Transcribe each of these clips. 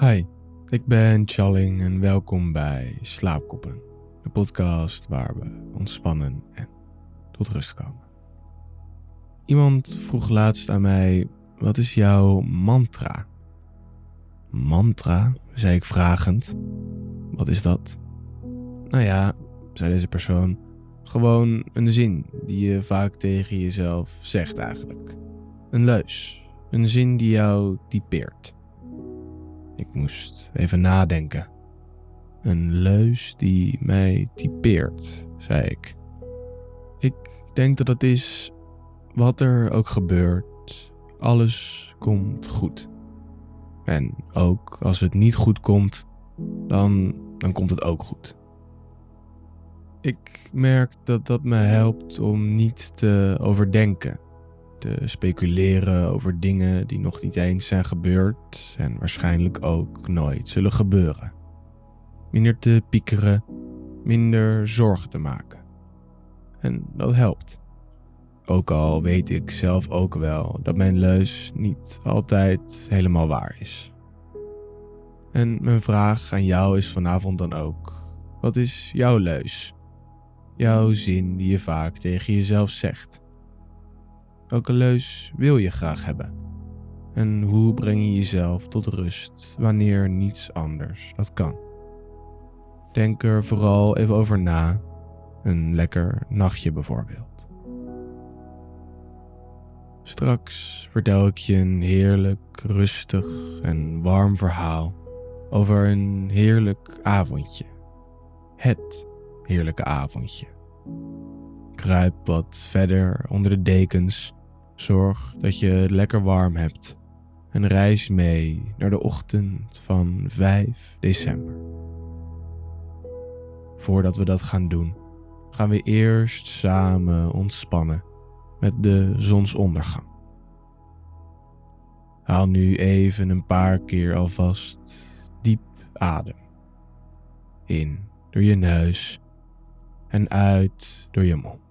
Hi, ik ben Challing en welkom bij Slaapkoppen, de podcast waar we ontspannen en tot rust komen. Iemand vroeg laatst aan mij: wat is jouw mantra? Mantra, zei ik vragend. Wat is dat? Nou ja, zei deze persoon, gewoon een zin die je vaak tegen jezelf zegt eigenlijk. Een leus, een zin die jou typeert. Ik moest even nadenken. Een leus die mij typeert, zei ik. Ik denk dat het is wat er ook gebeurt, alles komt goed. En ook als het niet goed komt, dan, dan komt het ook goed. Ik merk dat dat me helpt om niet te overdenken, te speculeren over dingen die nog niet eens zijn gebeurd en waarschijnlijk ook nooit zullen gebeuren. Minder te piekeren, minder zorgen te maken. En dat helpt. Ook al weet ik zelf ook wel dat mijn leus niet altijd helemaal waar is. En mijn vraag aan jou is vanavond dan ook: wat is jouw leus? Jouw zin die je vaak tegen jezelf zegt. Welke leus wil je graag hebben? En hoe breng je jezelf tot rust wanneer niets anders dat kan? Denk er vooral even over na. Een lekker nachtje bijvoorbeeld. Straks vertel ik je een heerlijk, rustig en warm verhaal over een heerlijk avondje. Het heerlijke avondje. Kruip wat verder onder de dekens. Zorg dat je het lekker warm hebt. En reis mee naar de ochtend van 5 december. Voordat we dat gaan doen, gaan we eerst samen ontspannen met de zonsondergang. Haal nu even een paar keer alvast diep adem. In door je neus en uit door je mond.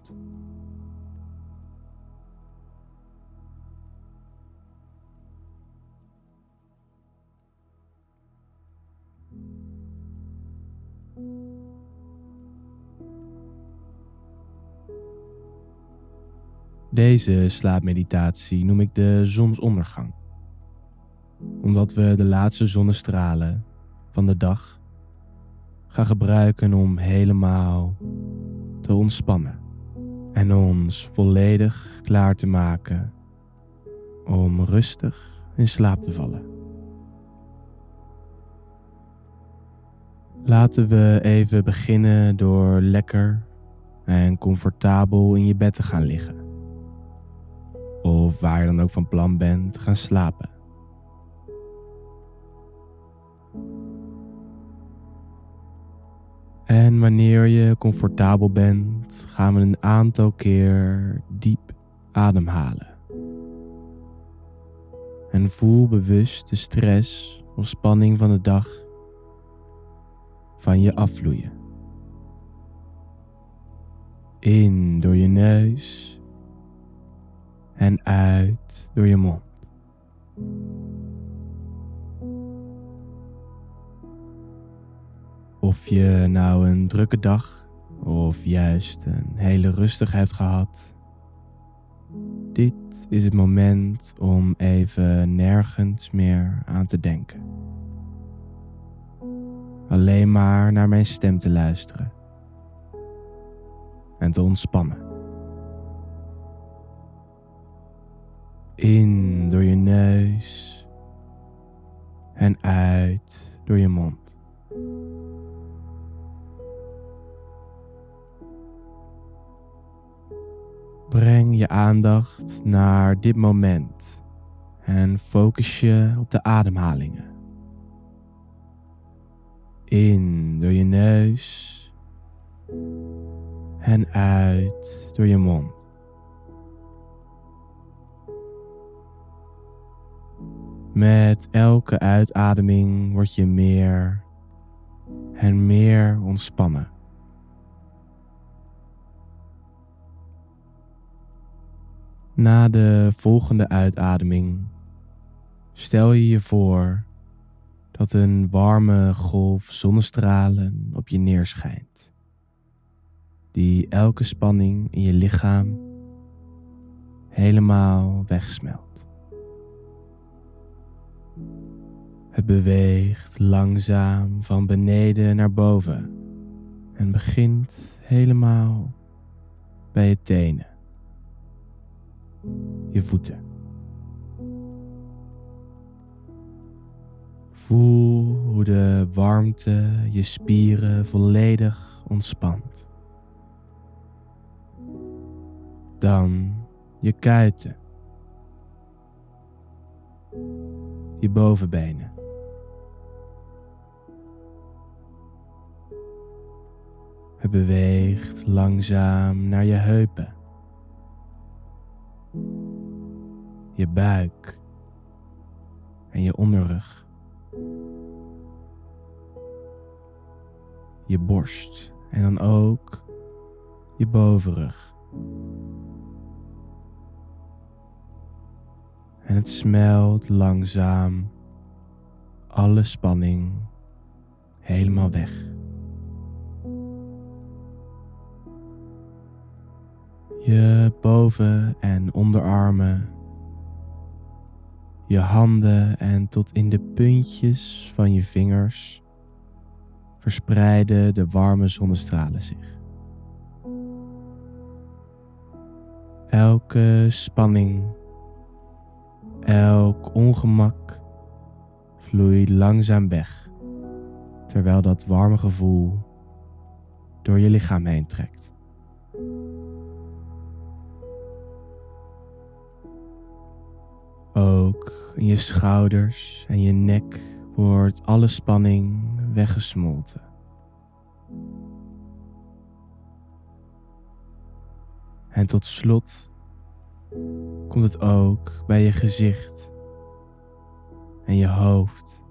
Deze slaapmeditatie noem ik de zonsondergang. Omdat we de laatste zonnestralen van de dag gaan gebruiken om helemaal te ontspannen en ons volledig klaar te maken om rustig in slaap te vallen. Laten we even beginnen door lekker en comfortabel in je bed te gaan liggen. Of waar je dan ook van plan bent gaan slapen. En wanneer je comfortabel bent, gaan we een aantal keer diep ademhalen. En voel bewust de stress of spanning van de dag van je afvloeien. In door je neus en uit door je mond. Of je nou een drukke dag of juist een hele rustige hebt gehad. Dit is het moment om even nergens meer aan te denken. Alleen maar naar mijn stem te luisteren en te ontspannen. In door je neus en uit door je mond. Breng je aandacht naar dit moment en focus je op de ademhalingen. In door je neus en uit door je mond. Met elke uitademing word je meer en meer ontspannen. Na de volgende uitademing stel je je voor dat een warme golf zonnestralen op je neerschijnt, die elke spanning in je lichaam helemaal wegsmelt. Het beweegt langzaam van beneden naar boven en begint helemaal bij je tenen, je voeten. Voel hoe de warmte je spieren volledig ontspant. Dan je kuiten, bovenbenen. Het beweegt langzaam naar je heupen, je buik en je onderrug. je borst en dan ook je bovenrug. En het smelt langzaam alle spanning helemaal weg. Je boven- en onderarmen, je handen en tot in de puntjes van je vingers verspreiden de warme zonnestralen zich. Elke spanning, elk ongemak vloeit langzaam weg, terwijl dat warme gevoel door je lichaam heen trekt. Ook in je schouders en je nek wordt alle spanning weggesmolten. En tot slot komt het ook bij je gezicht en je hoofd.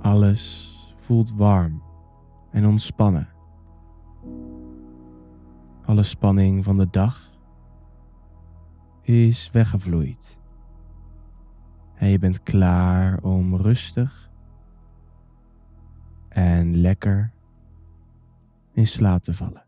Alles voelt warm en ontspannen. Alle spanning van de dag is weggevloeid. En je bent klaar om rustig en lekker in slaap te vallen.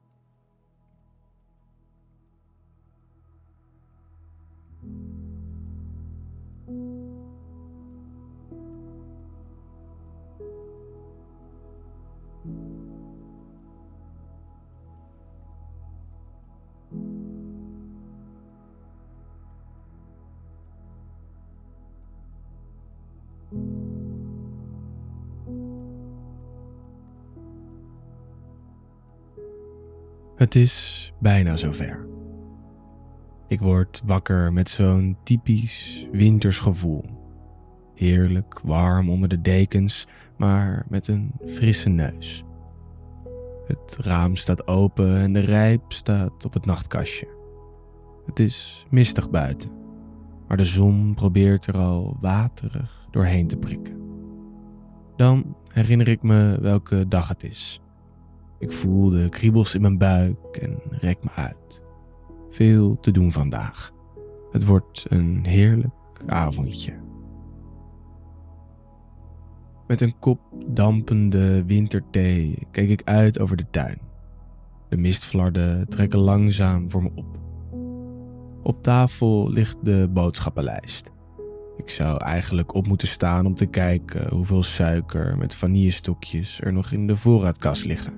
Het is bijna zover. Ik word wakker met zo'n typisch winters gevoel. Heerlijk warm onder de dekens, maar met een frisse neus. Het raam staat open en de rijp staat op het nachtkastje. Het is mistig buiten, maar de zon probeert er al waterig doorheen te prikken. Dan herinner ik me welke dag het is. Ik voel de kriebels in mijn buik en rek me uit. Veel te doen vandaag. Het wordt een heerlijk avondje. Met een kop dampende winterthee kijk ik uit over de tuin. De mistflarden trekken langzaam voor me op. Op tafel ligt de boodschappenlijst. Ik zou eigenlijk op moeten staan om te kijken hoeveel suiker met vanillestokjes er nog in de voorraadkast liggen.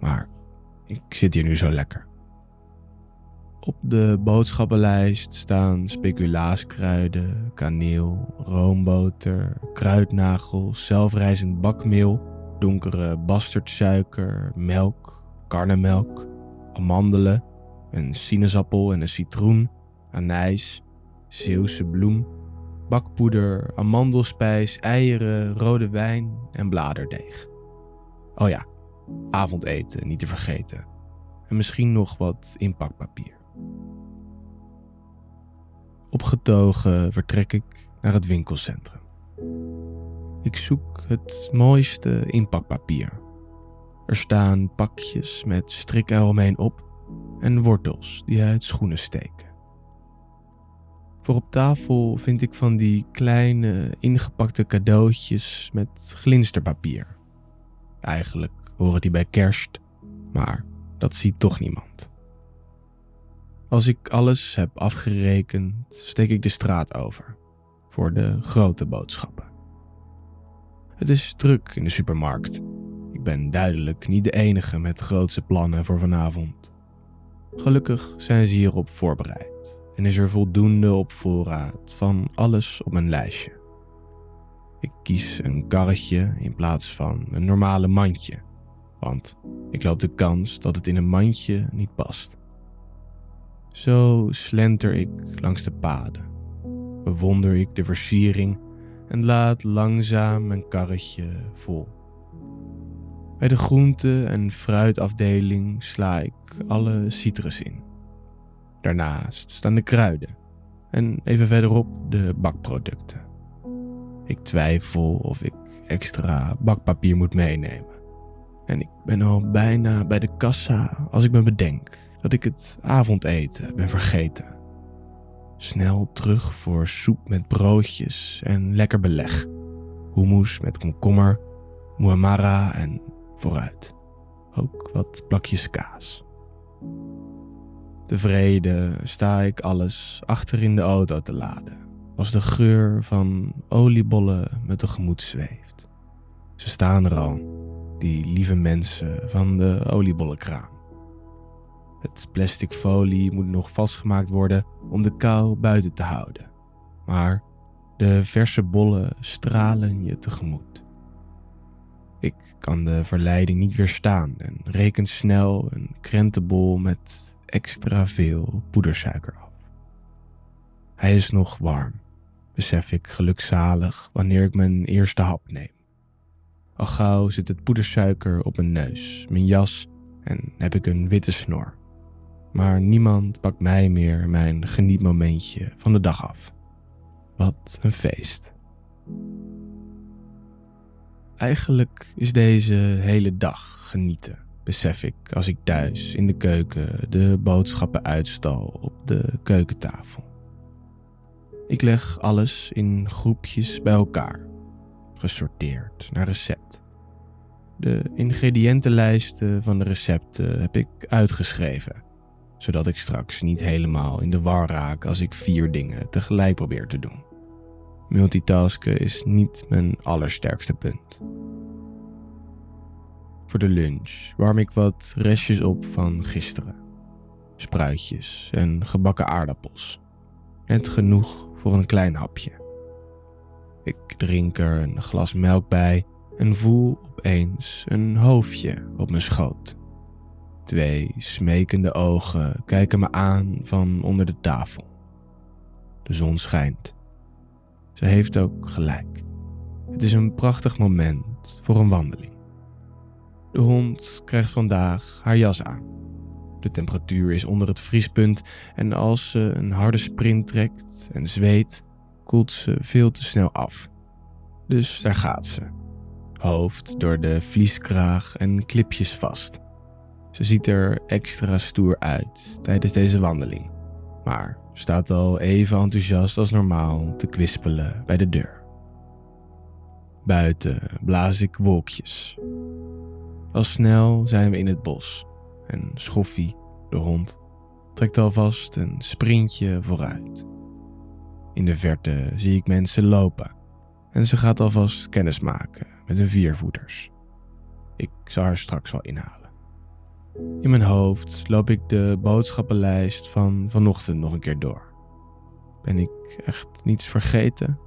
Maar ik zit hier nu zo lekker. Op de boodschappenlijst staan speculaaskruiden, kaneel, roomboter, kruidnagel, zelfrijzend bakmeel, donkere bastardsuiker, melk, karnemelk, amandelen, een sinaasappel en een citroen, anijs, Zeeuwse bloem, bakpoeder, amandelspijs, eieren, rode wijn en bladerdeeg. Oh ja, avondeten niet te vergeten. En misschien nog wat inpakpapier. Opgetogen vertrek ik naar het winkelcentrum. Ik zoek het mooiste inpakpapier. Er staan pakjes met strikken eromheen op en wortels die uit schoenen steken. Voor op tafel vind ik van die kleine ingepakte cadeautjes met glinsterpapier. Eigenlijk horen die bij kerst, maar dat ziet toch niemand. Als ik alles heb afgerekend, steek ik de straat over voor de grote boodschappen. Het is druk in de supermarkt. Ik ben duidelijk niet de enige met grootse plannen voor vanavond. Gelukkig zijn ze hierop voorbereid en is er voldoende op voorraad van alles op mijn lijstje. Ik kies een karretje in plaats van een normale mandje, want ik loop de kans dat het in een mandje niet past. Zo slenter ik langs de paden, bewonder ik de versiering en laat langzaam mijn karretje vol. Bij de groente- en fruitafdeling sla ik alle citrus in. Daarnaast staan de kruiden en even verderop de bakproducten. Ik twijfel of ik extra bakpapier moet meenemen. En ik ben al bijna bij de kassa als ik me bedenk dat ik het avondeten ben vergeten. Snel terug voor soep met broodjes en lekker beleg. Hummus met komkommer, muamara en vooruit. Ook wat plakjes kaas. Tevreden sta ik alles achter in de auto te laden, als de geur van oliebollen me tegemoet zweeft. Ze staan er al, die lieve mensen van de oliebollenkraam. Het plastic folie moet nog vastgemaakt worden om de kou buiten te houden. Maar de verse bollen stralen je tegemoet. Ik kan de verleiding niet weerstaan en reken snel een krentenbol met extra veel poedersuiker af. Hij is nog warm, besef ik gelukzalig wanneer ik mijn eerste hap neem. Al gauw zit het poedersuiker op mijn neus, mijn jas en heb ik een witte snor. Maar niemand pakt mij meer mijn genietmomentje van de dag af. Wat een feest. Eigenlijk is deze hele dag genieten, besef ik als ik thuis in de keuken de boodschappen uitstal op de keukentafel. Ik leg alles in groepjes bij elkaar, gesorteerd naar recept. De ingrediëntenlijsten van de recepten heb ik uitgeschreven, zodat ik straks niet helemaal in de war raak als ik vier dingen tegelijk probeer te doen. Multitasken is niet mijn allersterkste punt. Voor de lunch warm ik wat restjes op van gisteren. Spruitjes en gebakken aardappels. Net genoeg voor een klein hapje. Ik drink er een glas melk bij en voel opeens een hoofdje op mijn schoot. Twee smekende ogen kijken me aan van onder de tafel. De zon schijnt ze heeft ook gelijk. Het is een prachtig moment voor een wandeling. De hond krijgt vandaag haar jas aan. De temperatuur is onder het vriespunt en als ze een harde sprint trekt en zweet, koelt ze veel te snel af. Dus daar gaat ze. Hoofd door de vlieskraag en klipjes vast. Ze ziet er extra stoer uit tijdens deze wandeling. Maar staat al even enthousiast als normaal te kwispelen bij de deur. Buiten blaas ik wolkjes. Al snel zijn we in het bos en Schoffie, de hond, trekt alvast een sprintje vooruit. In de verte zie ik mensen lopen en ze gaat alvast kennis maken met hun viervoeters. Ik zal haar straks wel inhalen. In mijn hoofd loop ik de boodschappenlijst van vanochtend nog een keer door. Ben ik echt niets vergeten?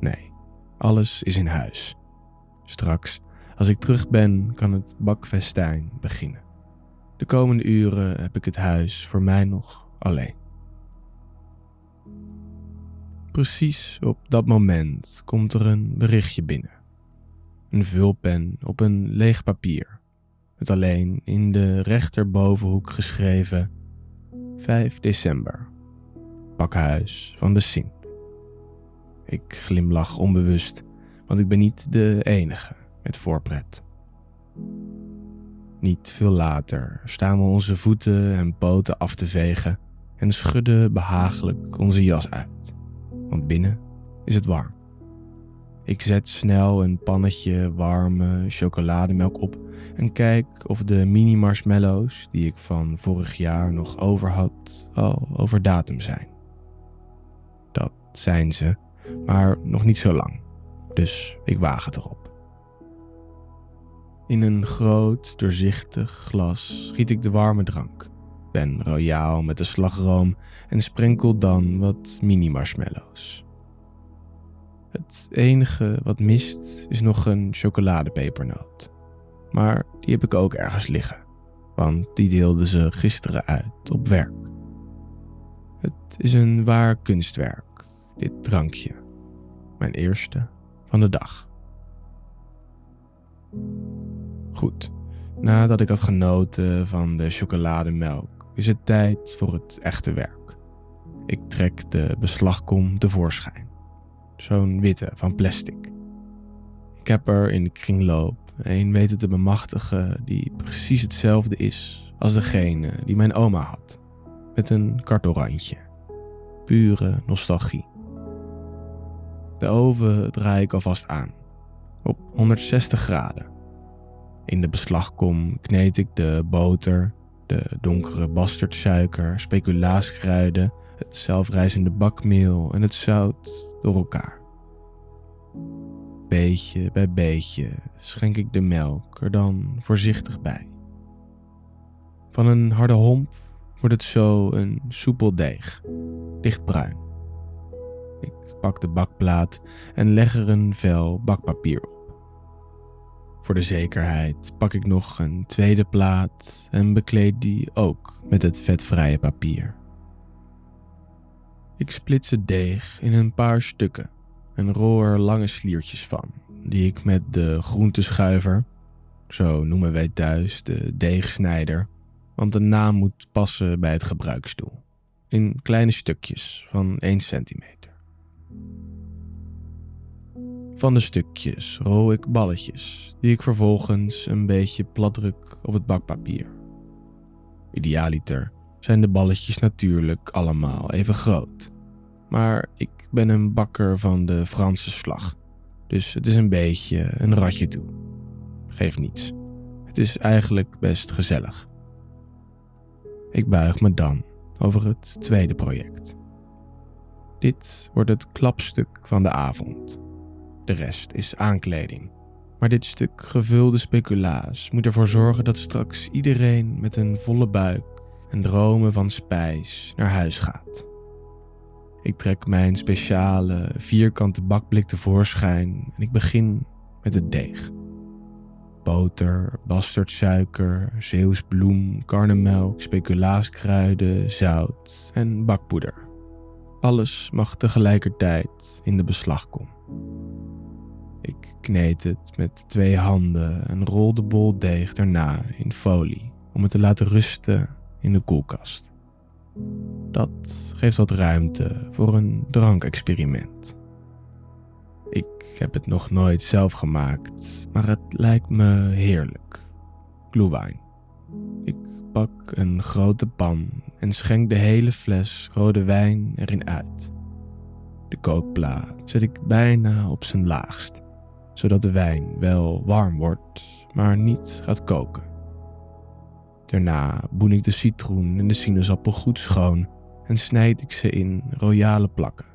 Nee, alles is in huis. Straks, als ik terug ben, kan het bakfestijn beginnen. De komende uren heb ik het huis voor mij nog alleen. Precies op dat moment komt er een berichtje binnen. Een vulpen op een leeg papier met alleen in de rechterbovenhoek geschreven 5 december, pakhuis van de Sint. Ik glimlach onbewust, want ik ben niet de enige met voorpret. Niet veel later staan we onze voeten en poten af te vegen en schudden behagelijk onze jas uit, want binnen is het warm. Ik zet snel een pannetje warme chocolademelk op en kijk of de mini marshmallows die ik van vorig jaar nog over had al over datum zijn. Dat zijn ze, maar nog niet zo lang, dus ik waag het erop. In een groot, doorzichtig glas giet ik de warme drank, ben royaal met de slagroom en sprenkel dan wat mini marshmallows. Het enige wat mist is nog een chocoladepepernoot. Maar die heb ik ook ergens liggen, want die deelden ze gisteren uit op werk. Het is een waar kunstwerk, dit drankje. Mijn eerste van de dag. Goed, nadat ik had genoten van de chocolademelk, is het tijd voor het echte werk. Ik trek de beslagkom tevoorschijn. Zo'n witte van plastic. Ik heb er in de kringloop een weten te bemachtigen die precies hetzelfde is als degene die mijn oma had. Met een kartorandje. Pure nostalgie. De oven draai ik alvast aan. Op 160 graden. In de beslagkom kneed ik de boter, de donkere bastardsuiker, speculaaskruiden, het zelfrijzende bakmeel en het zout door elkaar. Beetje bij beetje schenk ik de melk er dan voorzichtig bij. Van een harde homp wordt het zo een soepel deeg, lichtbruin. Ik pak de bakplaat en leg er een vel bakpapier op. Voor de zekerheid pak ik nog een tweede plaat en bekleed die ook met het vetvrije papier. Ik splits het deeg in een paar stukken en rol er lange sliertjes van, die ik met de groenteschuiver, zo noemen wij thuis de deegsnijder, want de naam moet passen bij het gebruiksdoel, in kleine stukjes van 1 centimeter. Van de stukjes rol ik balletjes, die ik vervolgens een beetje platdruk op het bakpapier. Idealiter zijn de balletjes natuurlijk allemaal even groot. Maar ik ben een bakker van de Franse slag, dus het is een beetje een ratje toe. Geeft niets. Het is eigenlijk best gezellig. Ik buig me dan over het tweede project. Dit wordt het klapstuk van de avond. De rest is aankleding. Maar dit stuk gevulde speculaas moet ervoor zorgen dat straks iedereen met een volle buik en dromen van spijs naar huis gaat. Ik trek mijn speciale vierkante bakblik tevoorschijn en ik begin met het deeg. Boter, bastardsuiker, zeeuwsbloem, karnemelk, speculaaskruiden, zout en bakpoeder. Alles mag tegelijkertijd in de beslagkom. Ik kneed het met twee handen en rol de bol deeg daarna in folie om het te laten rusten in de koelkast. Dat geeft wat ruimte voor een drankexperiment. Ik heb het nog nooit zelf gemaakt, maar het lijkt me heerlijk. Glühwein. Ik pak een grote pan en schenk de hele fles rode wijn erin uit. De kookplaat zet ik bijna op zijn laagst, zodat de wijn wel warm wordt, maar niet gaat koken. Daarna boen ik de citroen en de sinaasappel goed schoon en snijd ik ze in royale plakken.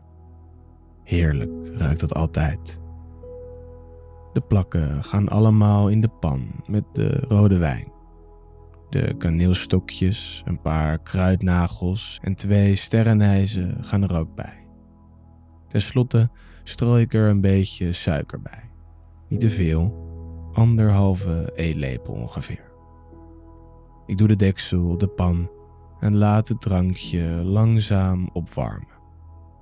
Heerlijk ruikt dat altijd. De plakken gaan allemaal in de pan met de rode wijn. De kaneelstokjes, een paar kruidnagels en twee sterrenijzen gaan er ook bij. Ten slotte strooi ik er een beetje suiker bij. Niet te veel, anderhalve eetlepel ongeveer. Ik doe de deksel op de pan en laat het drankje langzaam opwarmen.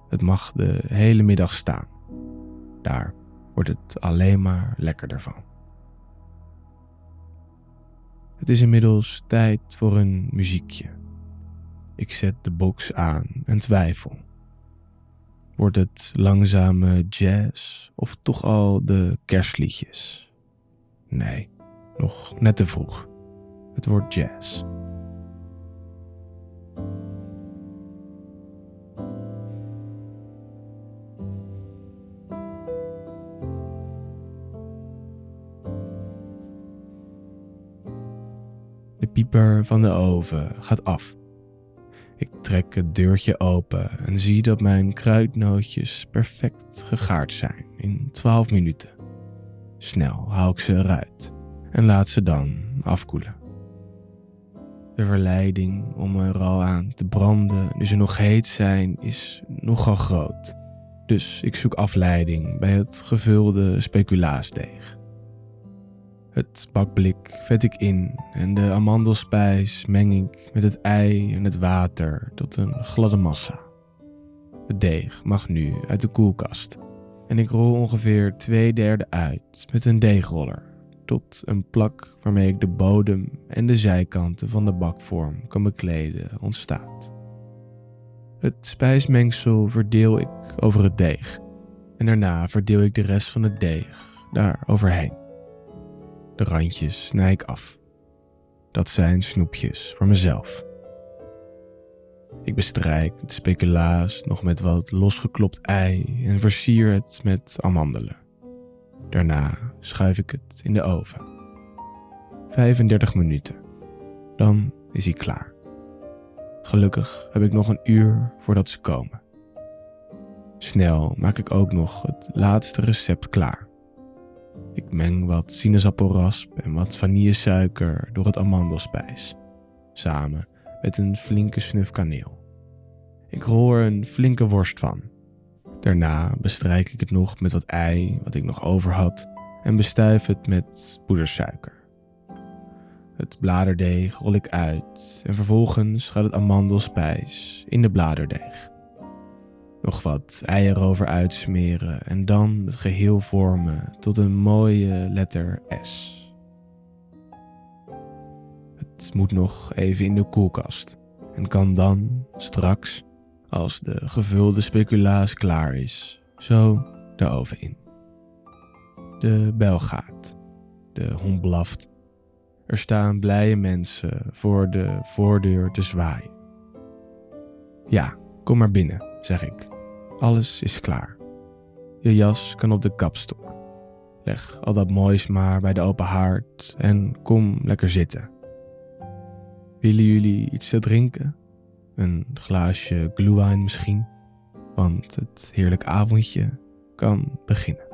Het mag de hele middag staan. Daar wordt het alleen maar lekkerder van. Het is inmiddels tijd voor een muziekje. Ik zet de box aan en twijfel. Wordt het langzame jazz of toch al de kerstliedjes? Nee, nog net te vroeg. Het wordt jazz. Van de oven gaat af. Ik trek het deurtje open en zie dat mijn kruidnootjes perfect gegaard zijn in 12 minuten. Snel haal ik ze eruit en laat ze dan afkoelen. De verleiding om er al aan te branden nu ze nog heet zijn is nogal groot. Dus ik zoek afleiding bij het gevulde speculaasdeeg. Het bakblik vet ik in en de amandelspijs meng ik met het ei en het water tot een gladde massa. Het deeg mag nu uit de koelkast en ik rol ongeveer twee derde uit met een deegroller tot een plak waarmee ik de bodem en de zijkanten van de bakvorm kan bekleden ontstaat. Het spijsmengsel verdeel ik over het deeg en daarna verdeel ik de rest van het deeg daar overheen. De randjes snij ik af. Dat zijn snoepjes voor mezelf. Ik bestrijk het speculaas nog met wat losgeklopt ei en versier het met amandelen. Daarna schuif ik het in de oven. 35 minuten. Dan is hij klaar. Gelukkig heb ik nog een uur voordat ze komen. Snel maak ik ook nog het laatste recept klaar. Ik meng wat sinaasappelrasp en wat vanillesuiker door het amandelspijs, samen met een flinke snuf kaneel. Ik rol er een flinke worst van. Daarna bestrijk ik het nog met wat ei wat ik nog over had en bestuif het met poedersuiker. Het bladerdeeg rol ik uit en vervolgens gaat het amandelspijs in de bladerdeeg. Nog wat ei erover uitsmeren en dan het geheel vormen tot een mooie letter S. Het moet nog even in de koelkast en kan dan straks, als de gevulde speculaas klaar is, zo de oven in. De bel gaat, de hond blaft. Er staan blije mensen voor de voordeur te zwaaien. Ja, kom maar binnen, zeg ik. Alles is klaar. Je jas kan op de kapstok. Leg al dat moois maar bij de open haard en kom lekker zitten. Willen jullie iets te drinken? Een glaasje glühwein misschien? Want het heerlijk avondje kan beginnen.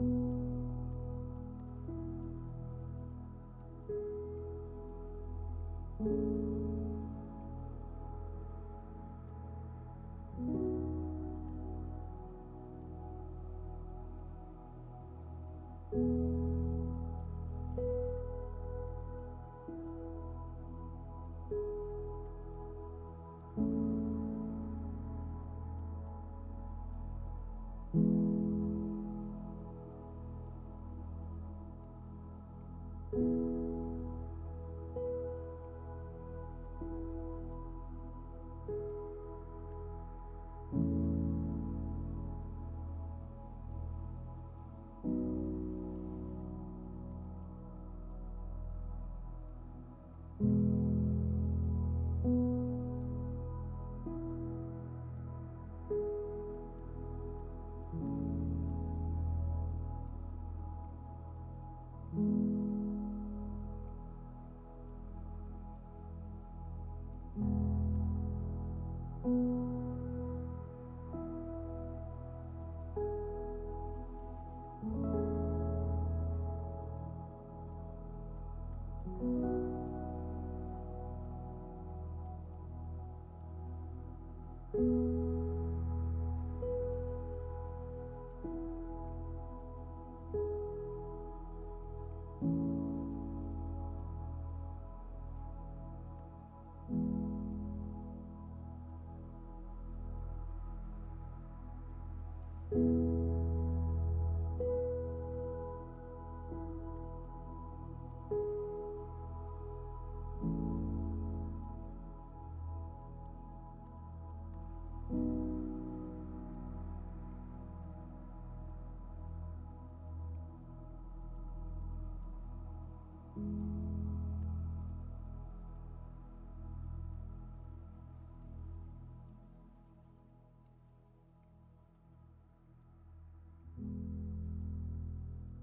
thank you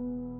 thank you